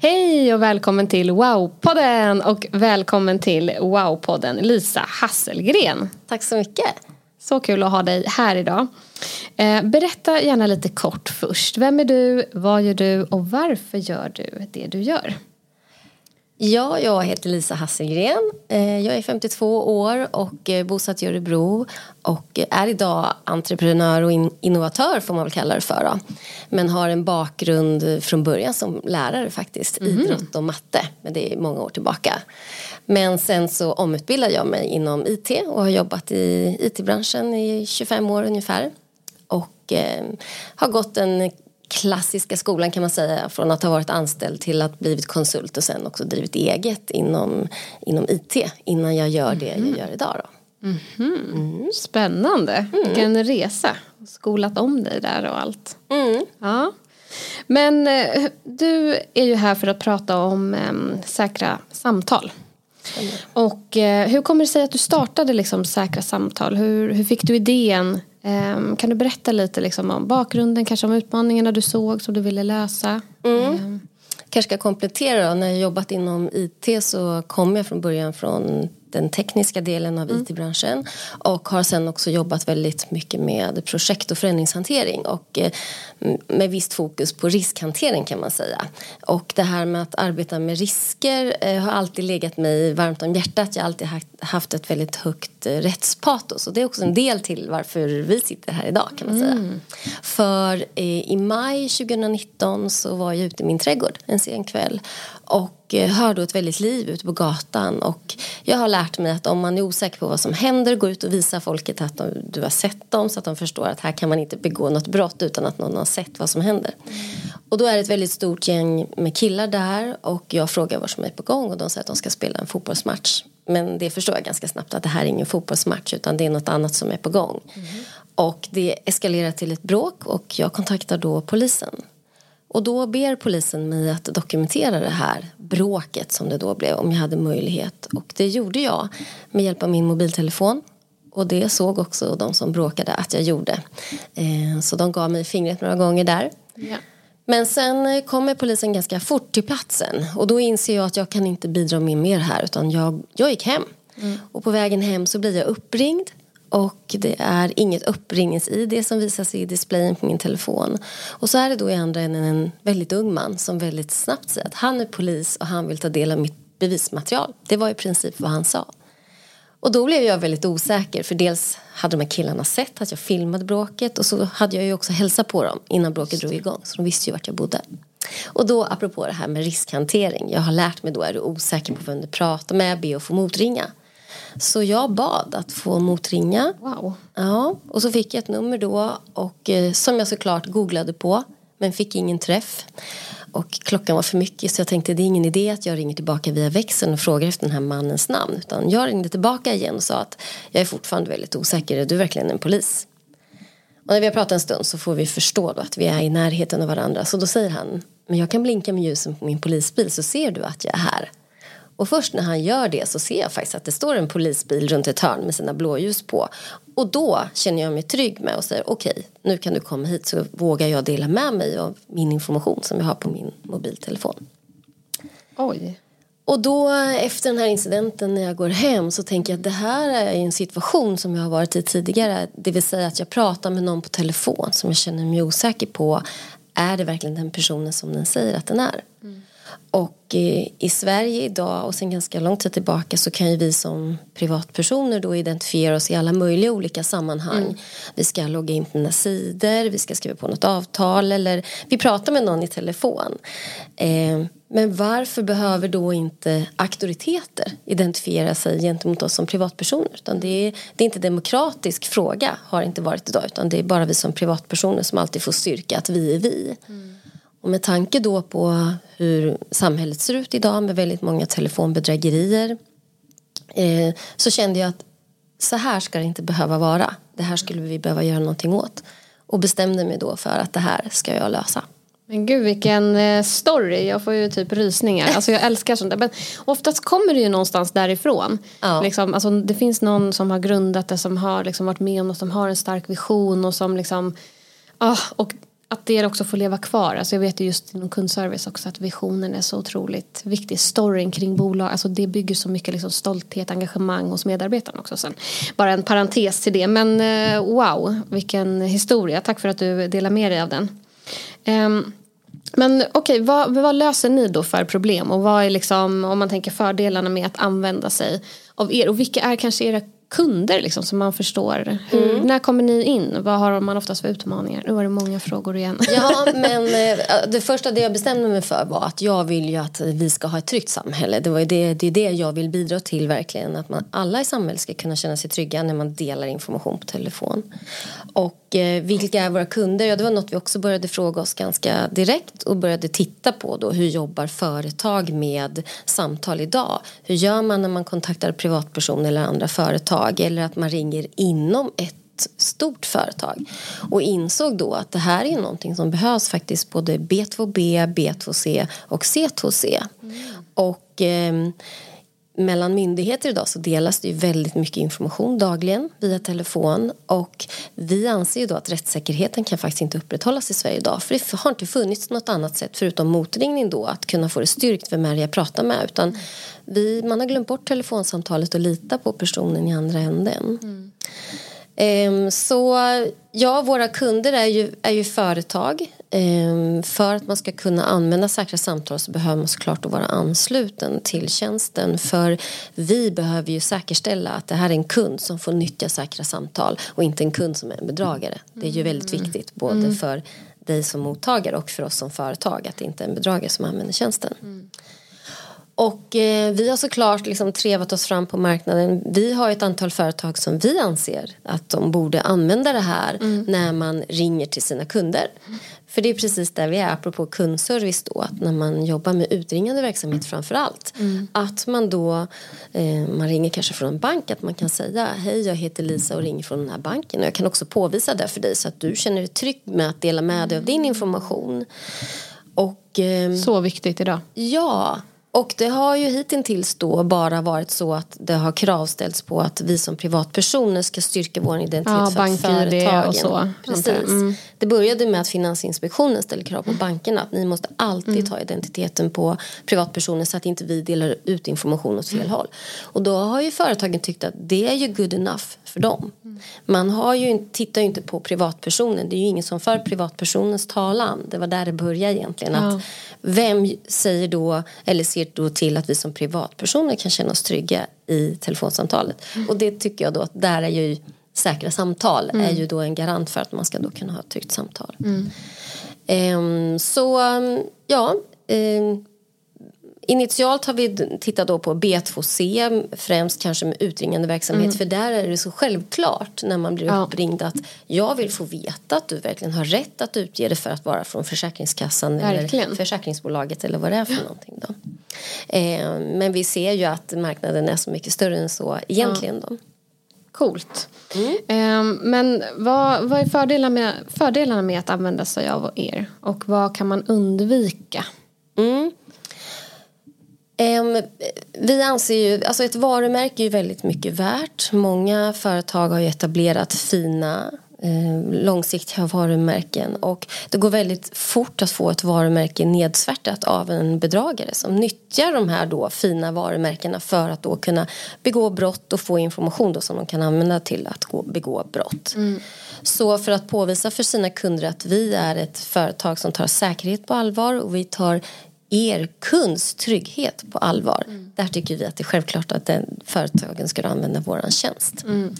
Hej och välkommen till Wow-podden och välkommen till Wow-podden Lisa Hasselgren. Tack så mycket. Så kul att ha dig här idag. Eh, berätta gärna lite kort först. Vem är du, vad gör du och varför gör du det du gör? Ja, jag heter Lisa Hasselgren. Eh, jag är 52 år och eh, bosatt i Örebro och är idag entreprenör och innovatör får man väl kalla det för. Då. Men har en bakgrund från början som lärare faktiskt, mm. idrott och matte. Men det är många år tillbaka. Men sen så omutbildade jag mig inom IT och har jobbat i IT-branschen i 25 år ungefär. Och eh, har gått en klassiska skolan kan man säga från att ha varit anställd till att blivit konsult och sen också drivit eget inom, inom IT innan jag gör det mm. jag gör idag. Då. Mm. Mm. Spännande, mm. vilken resa. Skolat om dig där och allt. Mm. Ja. Men eh, du är ju här för att prata om eh, säkra samtal. Och eh, hur kommer det sig att du startade liksom, Säkra samtal? Hur, hur fick du idén kan du berätta lite liksom om bakgrunden, kanske om utmaningarna du såg som du ville lösa? Mm. Um. Kanske ska komplettera då. När jag jobbat inom IT så kom jag från början från den tekniska delen av mm. IT-branschen och har sen också jobbat väldigt mycket med projekt och förändringshantering och eh, med visst fokus på riskhantering kan man säga. Och det här med att arbeta med risker eh, har alltid legat mig varmt om hjärtat. Jag har alltid haft ett väldigt högt eh, rättspatos och det är också en del till varför vi sitter här idag kan man säga. Mm. För i maj 2019 så var jag ute i min trädgård en sen kväll och eh, hör då ett väldigt liv ute på gatan och jag har lärt mig att om man är osäker på vad som händer gå ut och visa folket att du har sett dem så att de förstår att här kan man inte begå något brott utan att någon har sett vad som händer. Och då är det ett väldigt stort gäng med killar där och jag frågar vad som är på gång och de säger att de ska spela en fotbollsmatch. Men det förstår jag ganska snabbt att det här är ingen fotbollsmatch utan det är något annat som är på gång. Mm. Och det eskalerar till ett bråk och jag kontaktar då polisen. Och då ber polisen mig att dokumentera det här bråket som det då blev om jag hade möjlighet. Och det gjorde jag med hjälp av min mobiltelefon. Och det såg också de som bråkade att jag gjorde. Eh, så de gav mig fingret några gånger där. Ja. Men sen kommer polisen ganska fort till platsen och då inser jag att jag kan inte bidra med mer här utan jag, jag gick hem. Mm. Och på vägen hem så blir jag uppringd och det är inget uppringnings-id som visas i displayen på min telefon. Och så är det då i andra änden en väldigt ung man som väldigt snabbt säger att han är polis och han vill ta del av mitt bevismaterial. Det var i princip vad han sa. Och då blev jag väldigt osäker för dels hade de här killarna sett att jag filmade bråket och så hade jag ju också hälsat på dem innan bråket drog igång så de visste ju vart jag bodde. Och då apropå det här med riskhantering, jag har lärt mig då är du osäker på vem du pratar med, be att få motringa. Så jag bad att få motringa. Wow. Ja, och så fick jag ett nummer då och eh, som jag såklart googlade på men fick ingen träff. Och klockan var för mycket så jag tänkte det är ingen idé att jag ringer tillbaka via växeln och frågar efter den här mannens namn. Utan jag ringde tillbaka igen och sa att jag är fortfarande väldigt osäker, är du verkligen en polis? Och när vi har pratat en stund så får vi förstå då att vi är i närheten av varandra. Så då säger han, men jag kan blinka med ljusen på min polisbil så ser du att jag är här. Och först när han gör det så ser jag faktiskt att det står en polisbil runt ett hörn med sina blåljus på. Och då känner jag mig trygg med och säger okej, okay, nu kan du komma hit så vågar jag dela med mig av min information som jag har på min mobiltelefon. Oj. Och då efter den här incidenten när jag går hem så tänker jag att det här är en situation som jag har varit i tidigare. Det vill säga att jag pratar med någon på telefon som jag känner mig osäker på. Är det verkligen den personen som den säger att den är? Mm. Och i Sverige idag och sen ganska lång tid tillbaka så kan ju vi som privatpersoner då identifiera oss i alla möjliga olika sammanhang. Mm. Vi ska logga in på några sidor, vi ska skriva på något avtal eller vi pratar med någon i telefon. Eh, men varför behöver då inte auktoriteter identifiera sig gentemot oss som privatpersoner? Utan det är, det är inte demokratisk fråga, har inte varit idag, utan det är bara vi som privatpersoner som alltid får styrka att vi är vi. Mm. Och med tanke då på hur samhället ser ut idag med väldigt många telefonbedrägerier eh, så kände jag att så här ska det inte behöva vara. Det här skulle vi behöva göra någonting åt. Och bestämde mig då för att det här ska jag lösa. Men gud vilken eh, story, jag får ju typ rysningar. Alltså jag älskar sånt där. Men oftast kommer det ju någonstans därifrån. Ja. Liksom, alltså, det finns någon som har grundat det, som har liksom varit med om och som har en stark vision och som liksom oh, och att det också får leva kvar. Alltså jag vet ju just inom kundservice också att visionen är så otroligt viktig. Storyn kring bolag, alltså det bygger så mycket liksom stolthet, engagemang hos medarbetarna också. Sen. Bara en parentes till det. Men eh, wow, vilken historia. Tack för att du delar med dig av den. Um, men okej, okay, vad, vad, löser ni då för problem? Och vad är liksom, om man tänker fördelarna med att använda sig av er? Och vilka är kanske era kunder liksom, som man förstår. Hur, mm. När kommer ni in? Vad har man oftast för utmaningar? Nu var det många frågor igen. Ja, men eh, det första det jag bestämde mig för var att jag vill ju att vi ska ha ett tryggt samhälle. Det, var det, det är det jag vill bidra till verkligen. Att man, alla i samhället ska kunna känna sig trygga när man delar information på telefon. Och eh, vilka är våra kunder? Ja, det var något vi också började fråga oss ganska direkt och började titta på då. Hur jobbar företag med samtal idag? Hur gör man när man kontaktar privatpersoner eller andra företag? Eller att man ringer inom ett stort företag och insåg då att det här är någonting som behövs faktiskt både B2B, B2C och C2C. Mm. Och eh, mellan myndigheter idag så delas det ju väldigt mycket information dagligen via telefon och vi anser ju då att rättssäkerheten kan faktiskt inte upprätthållas i Sverige idag för det har inte funnits något annat sätt förutom motringning då att kunna få det styrkt vem är det jag pratar med utan vi, man har glömt bort telefonsamtalet och lita på personen i andra änden. Mm. Ehm, så ja, våra kunder är ju, är ju företag. Ehm, för att man ska kunna använda säkra samtal så behöver man såklart vara ansluten till tjänsten. För vi behöver ju säkerställa att det här är en kund som får nyttja säkra samtal och inte en kund som är en bedragare. Det är ju väldigt mm. viktigt både mm. för dig som mottagare och för oss som företag att det inte är en bedragare som använder tjänsten. Mm. Och eh, vi har såklart liksom trevat oss fram på marknaden. Vi har ett antal företag som vi anser att de borde använda det här mm. när man ringer till sina kunder. Mm. För det är precis där vi är, apropå kundservice då, att när man jobbar med utringande verksamhet framför allt. Mm. Att man då, eh, man ringer kanske från en bank, att man kan säga hej jag heter Lisa och ringer från den här banken. Och jag kan också påvisa det för dig så att du känner dig trygg med att dela med dig av din information. Och, eh, så viktigt idag. Ja, och det har ju hittills då bara varit så att det har kravställts på att vi som privatpersoner ska styrka vår identitet ja, för företagen. Och så. Precis. Mm. Det började med att Finansinspektionen ställde krav på bankerna att ni måste alltid mm. ta identiteten på privatpersoner så att inte vi delar ut information åt fel mm. håll. Och då har ju företagen tyckt att det är ju good enough för dem. Man har ju, tittar ju inte på privatpersonen. Det är ju ingen som för privatpersonens talan. Det var där det började egentligen. Ja. Att vem säger då, eller ser då till att vi som privatpersoner kan känna oss trygga i telefonsamtalet. Mm. Och det tycker jag då att där är ju säkra samtal mm. är ju då en garant för att man ska då kunna ha ett tryggt samtal. Mm. Um, så ja, um, Initialt har vi tittat då på B2C, främst kanske med utringande verksamhet. Mm. För där är det så självklart när man blir ja. uppringd att jag vill få veta att du verkligen har rätt att utge det för att vara från Försäkringskassan verkligen. eller försäkringsbolaget eller vad det är för någonting. Då. Eh, men vi ser ju att marknaden är så mycket större än så egentligen. Ja. Då. Coolt. Mm. men vad, vad är fördelarna med, fördelarna med att använda sig av er? Och vad kan man undvika? Mm. Um, vi anser ju, alltså ett varumärke är ju väldigt mycket värt. Många företag har ju etablerat fina eh, långsiktiga varumärken och det går väldigt fort att få ett varumärke nedsvärtat av en bedragare som nyttjar de här då fina varumärkena för att då kunna begå brott och få information då som de kan använda till att gå, begå brott. Mm. Så för att påvisa för sina kunder att vi är ett företag som tar säkerhet på allvar och vi tar er kunds trygghet på allvar. Mm. Där tycker vi att det är självklart att den företagen ska använda vår tjänst. Mm.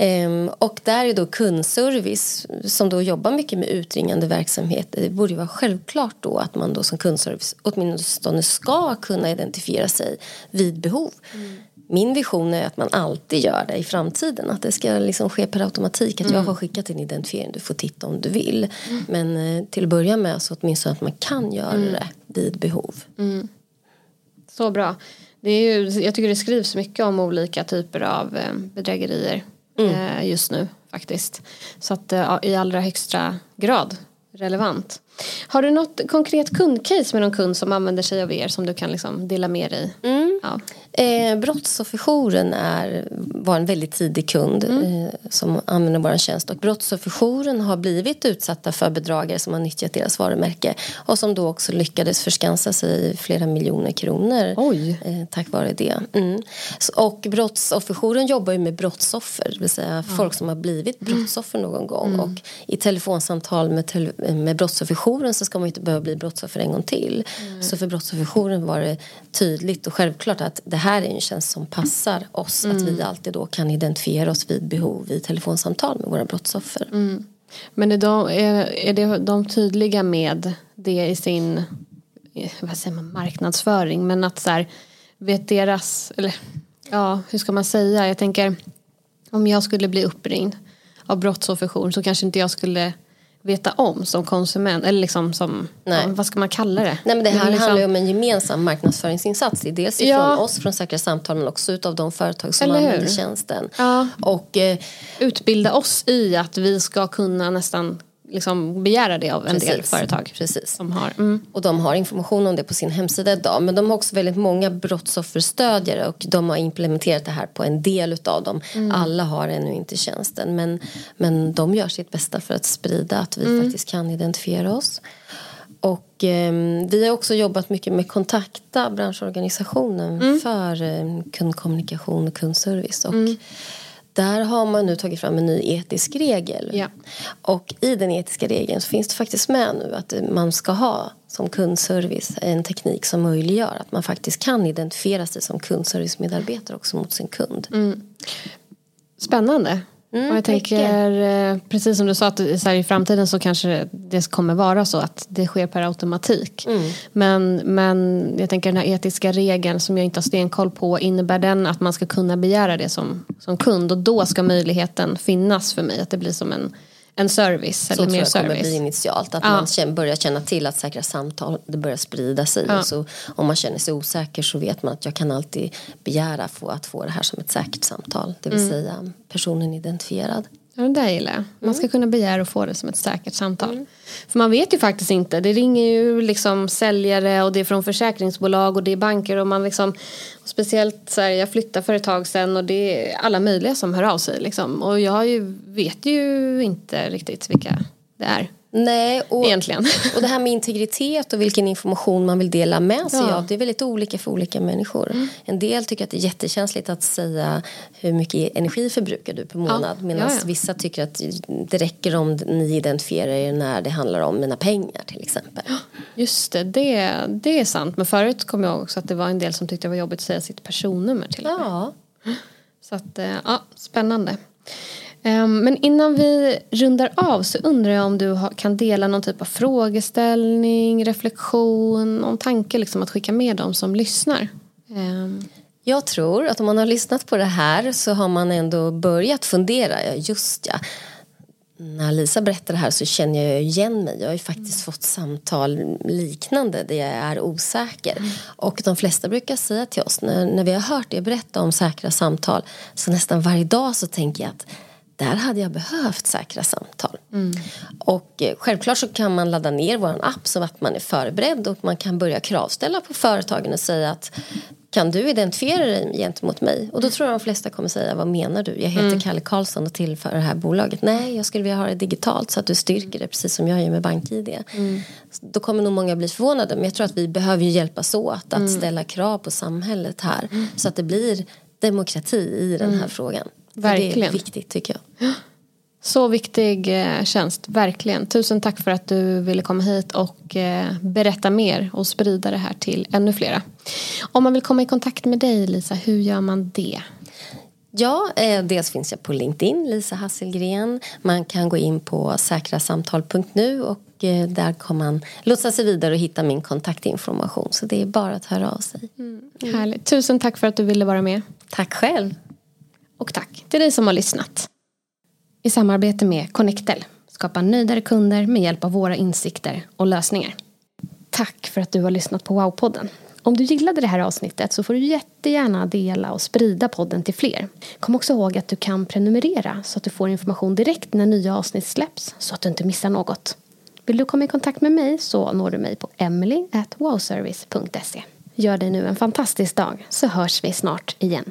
Um, och där är då kundservice som då jobbar mycket med utringande verksamhet. Det borde vara självklart då att man då som kundservice åtminstone ska kunna identifiera sig vid behov. Mm. Min vision är att man alltid gör det i framtiden. Att det ska liksom ske per automatik. Att mm. jag har skickat en identifiering, du får titta om du vill. Mm. Men eh, till att börja med så åtminstone att man kan göra mm. det vid behov. Mm. Så bra. Det är ju, jag tycker det skrivs mycket om olika typer av eh, bedrägerier mm. Eh, just nu faktiskt. Så att i allra högsta grad relevant. Har du något konkret kundcase med någon kund som använder sig av er som du kan liksom dela med dig? Mm. Ja. Eh, Brottsofferjouren är, var en väldigt tidig kund mm. eh, som använder vår tjänst och Brottsofferjouren har blivit utsatta för bedragare som har nyttjat deras varumärke och som då också lyckades förskansa sig flera miljoner kronor eh, tack vare det. Mm. Och Brottsofferjouren jobbar ju med brottsoffer, det vill säga ja. folk som har blivit brottsoffer någon gång mm. och i telefonsamtal med, tele, med Brottsofferjouren så ska man inte behöva bli brottsoffer en gång till. Så för Brottsofferjouren var det tydligt och självklart att det här är en tjänst som passar oss. Mm. Att vi mm. alltid då kan identifiera oss vid behov i telefonsamtal med våra brottsoffer. Mm. Men är de, är, är det, de tydliga med det i sin vad säger man, marknadsföring? Men att så här, vet deras, eller ja, hur ska man säga? Jag tänker om jag skulle bli uppringd av brottsofferjour så kanske inte jag skulle veta om som konsument eller liksom som, ja, vad ska man kalla det? Nej men det här det liksom... handlar ju om en gemensam marknadsföringsinsats. Dels ifrån ja. oss från Säkra Samtal men också utav de företag som använder tjänsten. Ja. Och, eh, Utbilda oss i att vi ska kunna nästan liksom begära det av en Precis. del företag. Precis. Som har. Mm. Och de har information om det på sin hemsida idag. Men de har också väldigt många brottsofferstödjare och de har implementerat det här på en del utav dem. Mm. Alla har ännu inte tjänsten men, men de gör sitt bästa för att sprida att vi mm. faktiskt kan identifiera oss. Och eh, vi har också jobbat mycket med Kontakta, branschorganisationen mm. för eh, kundkommunikation och kundservice. Och mm. Där har man nu tagit fram en ny etisk regel. Ja. Och i den etiska regeln så finns det faktiskt med nu att man ska ha som kundservice en teknik som möjliggör att man faktiskt kan identifiera sig som kundservicemedarbetare också mot sin kund. Mm. Spännande. Mm, och jag tänker, eh, precis som du sa, att här, i framtiden så kanske det kommer vara så att det sker per automatik. Mm. Men, men jag tänker den här etiska regeln som jag inte har stenkoll på, innebär den att man ska kunna begära det som, som kund och då ska möjligheten finnas för mig, att det blir som en en service. Så eller mer tror jag service. kommer bli initialt. Att ja. man börjar känna till att säkra samtal det börjar sprida sig. Ja. Så om man känner sig osäker så vet man att jag kan alltid begära få, att få det här som ett säkert samtal. Det vill mm. säga personen identifierad. Ja, det där gillar jag. Man ska mm. kunna begära att få det som ett säkert samtal. Mm. För man vet ju faktiskt inte. Det ringer ju liksom säljare och det är från försäkringsbolag och det är banker och man liksom och speciellt så här, jag flyttade för ett tag sedan och det är alla möjliga som hör av sig liksom. Och jag ju, vet ju inte riktigt vilka det är. Nej, och, Egentligen. och det här med integritet och vilken information man vill dela med sig ja. av det är väldigt olika för olika människor. Mm. En del tycker att det är jättekänsligt att säga hur mycket energi förbrukar du per månad ja. medan ja, vissa tycker att det räcker om ni identifierar er när det handlar om mina pengar till exempel. Just det, det, det är sant. Men förut kom jag också att det var en del som tyckte det var jobbigt att säga sitt personnummer till ja. Så att, eh, ja, spännande. Ehm, men innan vi rundar av så undrar jag om du kan dela någon typ av frågeställning, reflektion, någon tanke liksom att skicka med dem som lyssnar. Ehm. Jag tror att om man har lyssnat på det här så har man ändå börjat fundera, ja just ja. när Lisa berättar det här så känner jag igen mig. Jag har ju faktiskt fått samtal liknande där jag är osäker. Mm. Och de flesta brukar säga till oss när, när vi har hört er berätta om säkra samtal så nästan varje dag så tänker jag att där hade jag behövt säkra samtal. Mm. Och eh, självklart så kan man ladda ner vår app så att man är förberedd och man kan börja kravställa på företagen och säga att kan du identifiera dig gentemot mig? Och då tror jag de flesta kommer säga, vad menar du? Jag heter mm. Kalle Karlsson och tillför det här bolaget. Nej, jag skulle vilja ha det digitalt så att du styrker det precis som jag gör med BankID. Mm. Då kommer nog många bli förvånade men jag tror att vi behöver hjälpas åt att mm. ställa krav på samhället här. Mm. Så att det blir demokrati i den här mm. frågan. Verkligen. det är viktigt tycker jag. Så viktig eh, tjänst, verkligen. Tusen tack för att du ville komma hit och eh, berätta mer och sprida det här till ännu flera. Om man vill komma i kontakt med dig Lisa, hur gör man det? Ja, eh, dels finns jag på LinkedIn, Lisa Hasselgren. Man kan gå in på säkrasamtal.nu och där kommer man lotsa sig vidare och hitta min kontaktinformation. Så det är bara att höra av sig. Mm. Härligt. Tusen tack för att du ville vara med. Tack själv. Och tack till dig som har lyssnat. I samarbete med Connectel skapa nöjdare kunder med hjälp av våra insikter och lösningar. Tack för att du har lyssnat på Wow-podden. Om du gillade det här avsnittet så får du jättegärna dela och sprida podden till fler. Kom också ihåg att du kan prenumerera så att du får information direkt när nya avsnitt släpps så att du inte missar något. Vill du komma i kontakt med mig så når du mig på emily.wowservice.se. Gör dig nu en fantastisk dag så hörs vi snart igen.